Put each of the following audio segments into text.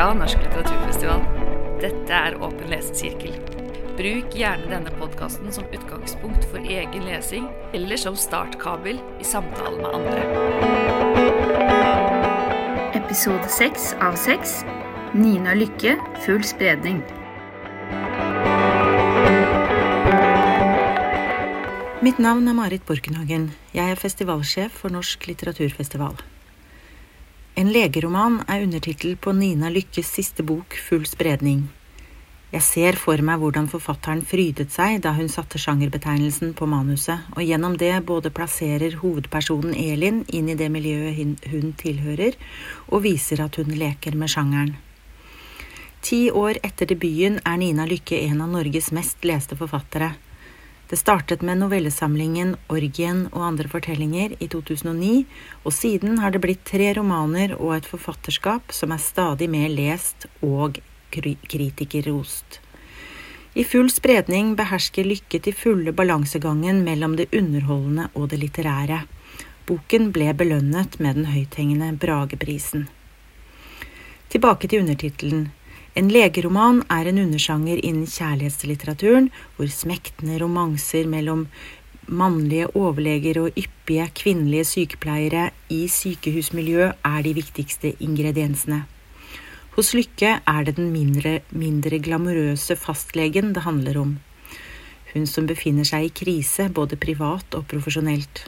fra Norsk litteraturfestival. Dette er Åpen lesesirkel. Bruk gjerne denne podkasten som utgangspunkt for egen lesing, eller som startkabel i samtale med andre. Episode seks av seks. Nina Lykke, full spredning. Mitt navn er Marit Borkenhagen. Jeg er festivalsjef for Norsk litteraturfestival. En legeroman er undertittel på Nina Lykkes siste bok, Full spredning. Jeg ser for meg hvordan forfatteren frydet seg da hun satte sjangerbetegnelsen på manuset, og gjennom det både plasserer hovedpersonen Elin inn i det miljøet hun tilhører, og viser at hun leker med sjangeren. Ti år etter debuten er Nina Lykke en av Norges mest leste forfattere. Det startet med novellesamlingen Orgien og andre fortellinger i 2009, og siden har det blitt tre romaner og et forfatterskap som er stadig mer lest og kritikerrost. I full spredning behersker Lykke til fulle balansegangen mellom det underholdende og det litterære. Boken ble belønnet med den høythengende Brageprisen. Tilbake til undertittelen en legeroman er en undersjanger innen kjærlighetslitteraturen, hvor smektende romanser mellom mannlige overleger og yppige kvinnelige sykepleiere i sykehusmiljø er de viktigste ingrediensene. Hos Lykke er det den mindre, mindre glamorøse fastlegen det handler om. Hun som befinner seg i krise både privat og profesjonelt.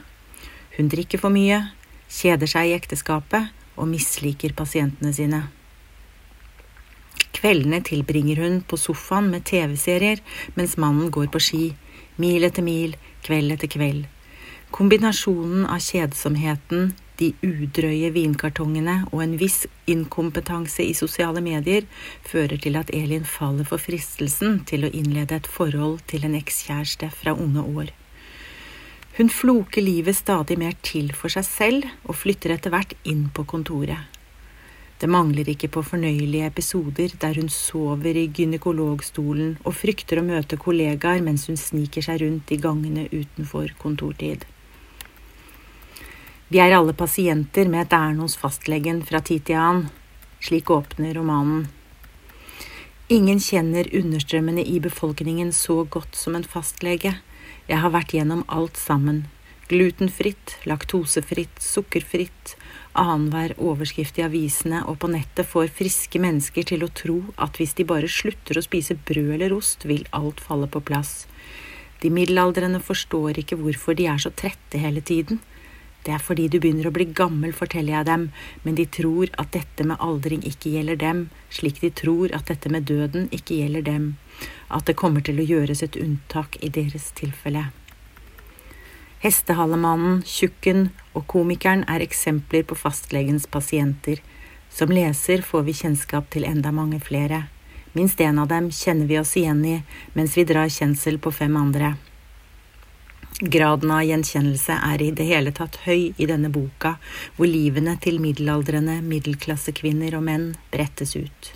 Hun drikker for mye, kjeder seg i ekteskapet og misliker pasientene sine. Kveldene tilbringer hun på sofaen med TV-serier mens mannen går på ski, mil etter mil, kveld etter kveld. Kombinasjonen av kjedsomheten, de udrøye vinkartongene og en viss inkompetanse i sosiale medier fører til at Elin faller for fristelsen til å innlede et forhold til en ekskjæreste fra unge år. Hun floker livet stadig mer til for seg selv og flytter etter hvert inn på kontoret. Det mangler ikke på fornøyelige episoder der hun sover i gynekologstolen og frykter å møte kollegaer mens hun sniker seg rundt i gangene utenfor kontortid. Vi er alle pasienter med et ærend hos fastlegen fra tid til annen. Slik åpner romanen. Ingen kjenner understrømmene i befolkningen så godt som en fastlege. Jeg har vært gjennom alt sammen. Glutenfritt, laktosefritt, sukkerfritt, annenhver overskrift i avisene og på nettet får friske mennesker til å tro at hvis de bare slutter å spise brød eller ost, vil alt falle på plass. De middelaldrende forstår ikke hvorfor de er så trette hele tiden. Det er fordi du begynner å bli gammel, forteller jeg dem, men de tror at dette med aldring ikke gjelder dem, slik de tror at dette med døden ikke gjelder dem, at det kommer til å gjøres et unntak i deres tilfelle. Hestehalemannen, tjukken og komikeren er eksempler på fastlegens pasienter. Som leser får vi kjennskap til enda mange flere. Minst én av dem kjenner vi oss igjen i, mens vi drar kjensel på fem andre. Graden av gjenkjennelse er i det hele tatt høy i denne boka, hvor livene til middelaldrende middelklassekvinner og menn brettes ut.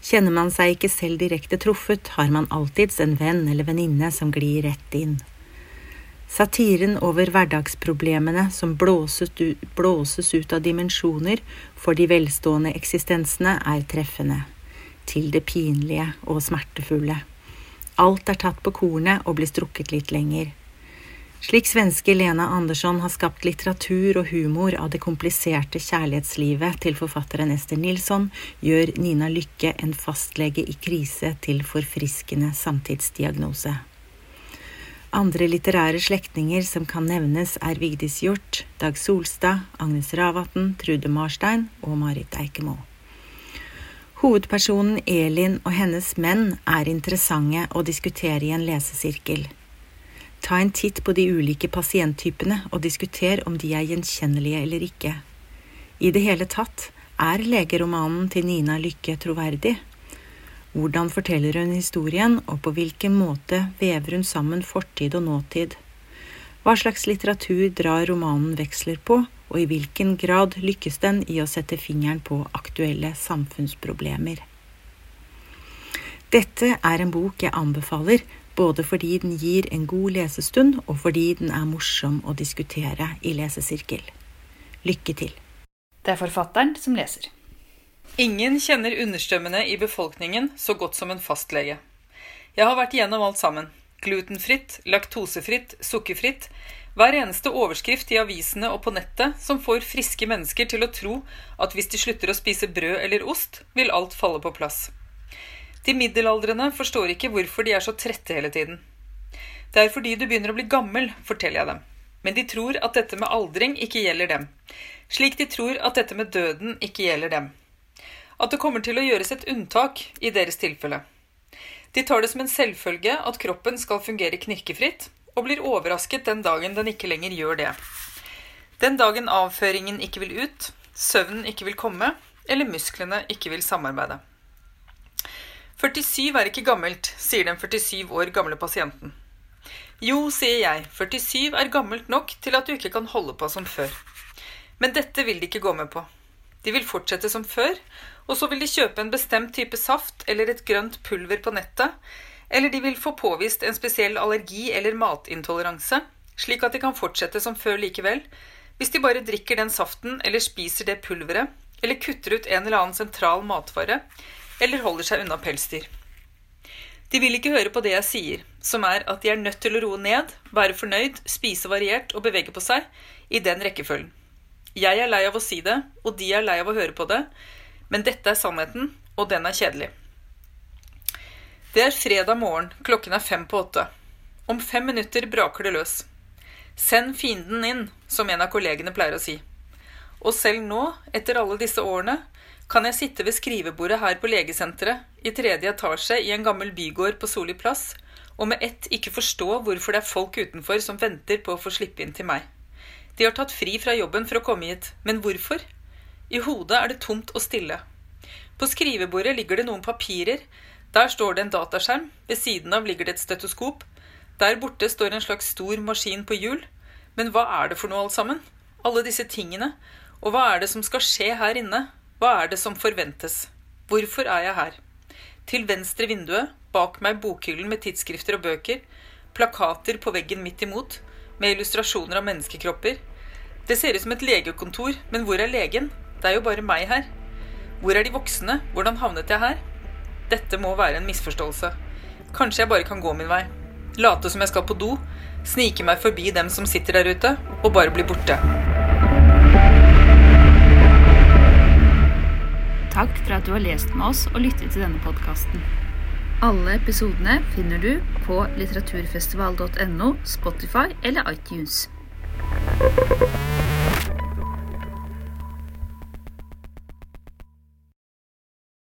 Kjenner man seg ikke selv direkte truffet, har man alltids en venn eller venninne som glir rett inn. Satiren over hverdagsproblemene som blåses ut, av dimensjoner for de velstående eksistensene, er treffende. Til det pinlige og smertefulle. Alt er tatt på kornet og blir strukket litt lenger. Slik svenske Lena Andersson har skapt litteratur og humor av det kompliserte kjærlighetslivet til forfatteren Ester Nilsson, gjør Nina Lykke en fastlege i krise til forfriskende samtidsdiagnose. Andre litterære slektninger som kan nevnes, er Vigdis Hjort, Dag Solstad, Agnes Ravatn, Trude Marstein og Marit Eikemo. Hovedpersonen Elin og hennes menn er interessante å diskutere i en lesesirkel. Ta en titt på de ulike pasienttypene og diskuter om de er gjenkjennelige eller ikke. I det hele tatt, er legeromanen til Nina Lykke troverdig? Hvordan forteller hun historien, og på hvilken måte vever hun sammen fortid og nåtid? Hva slags litteratur drar romanen veksler på, og i hvilken grad lykkes den i å sette fingeren på aktuelle samfunnsproblemer? Dette er en bok jeg anbefaler, både fordi den gir en god lesestund, og fordi den er morsom å diskutere i lesesirkel. Lykke til! Det er forfatteren som leser. Ingen kjenner understrømmene i befolkningen så godt som en fastlege. Jeg har vært igjennom alt sammen. Glutenfritt, laktosefritt, sukkerfritt. Hver eneste overskrift i avisene og på nettet som får friske mennesker til å tro at hvis de slutter å spise brød eller ost, vil alt falle på plass. De middelaldrende forstår ikke hvorfor de er så trette hele tiden. Det er fordi du begynner å bli gammel, forteller jeg dem. Men de tror at dette med aldring ikke gjelder dem. Slik de tror at dette med døden ikke gjelder dem at det kommer til å gjøres et unntak i deres tilfelle. De tar det som en selvfølge at kroppen skal fungere knirkefritt, og blir overrasket den dagen den ikke lenger gjør det. Den dagen avføringen ikke vil ut, søvnen ikke vil komme, eller musklene ikke vil samarbeide. 47 er ikke gammelt, sier den 47 år gamle pasienten. Jo, sier jeg, 47 er gammelt nok til at du ikke kan holde på som før. Men dette vil de ikke gå med på. De vil fortsette som før, og så vil de kjøpe en bestemt type saft eller et grønt pulver på nettet, eller de vil få påvist en spesiell allergi eller matintoleranse, slik at de kan fortsette som før likevel, hvis de bare drikker den saften eller spiser det pulveret, eller kutter ut en eller annen sentral matvare, eller holder seg unna pelsdyr. De vil ikke høre på det jeg sier, som er at de er nødt til å roe ned, være fornøyd, spise variert og bevege på seg, i den rekkefølgen. Jeg er lei av å si det, og de er lei av å høre på det, men dette er sannheten, og den er kjedelig. Det er fredag morgen, klokken er fem på åtte. Om fem minutter braker det løs. Send fienden inn, som en av kollegene pleier å si. Og selv nå, etter alle disse årene, kan jeg sitte ved skrivebordet her på legesenteret, i tredje etasje i en gammel bygård på Soli plass, og med ett ikke forstå hvorfor det er folk utenfor som venter på å få slippe inn til meg. De har tatt fri fra jobben for å komme hit, men hvorfor? I hodet er det tomt og stille. På skrivebordet ligger det noen papirer. Der står det en dataskjerm. Ved siden av ligger det et stetoskop. Der borte står en slags stor maskin på hjul. Men hva er det for noe, alt sammen? Alle disse tingene. Og hva er det som skal skje her inne? Hva er det som forventes? Hvorfor er jeg her? Til venstre vinduet, bak meg bokhyllen med tidsskrifter og bøker, plakater på veggen midt imot, med illustrasjoner av menneskekropper. Det ser ut som et legekontor, men hvor er legen? Det er jo bare meg her. Hvor er de voksne? Hvordan havnet jeg her? Dette må være en misforståelse. Kanskje jeg bare kan gå min vei. Late som jeg skal på do. Snike meg forbi dem som sitter der ute, og bare bli borte. Takk for at du har lest med oss og lyttet til denne podkasten. Alle episodene finner du på litteraturfestival.no, Spotify eller iTunes. Thank.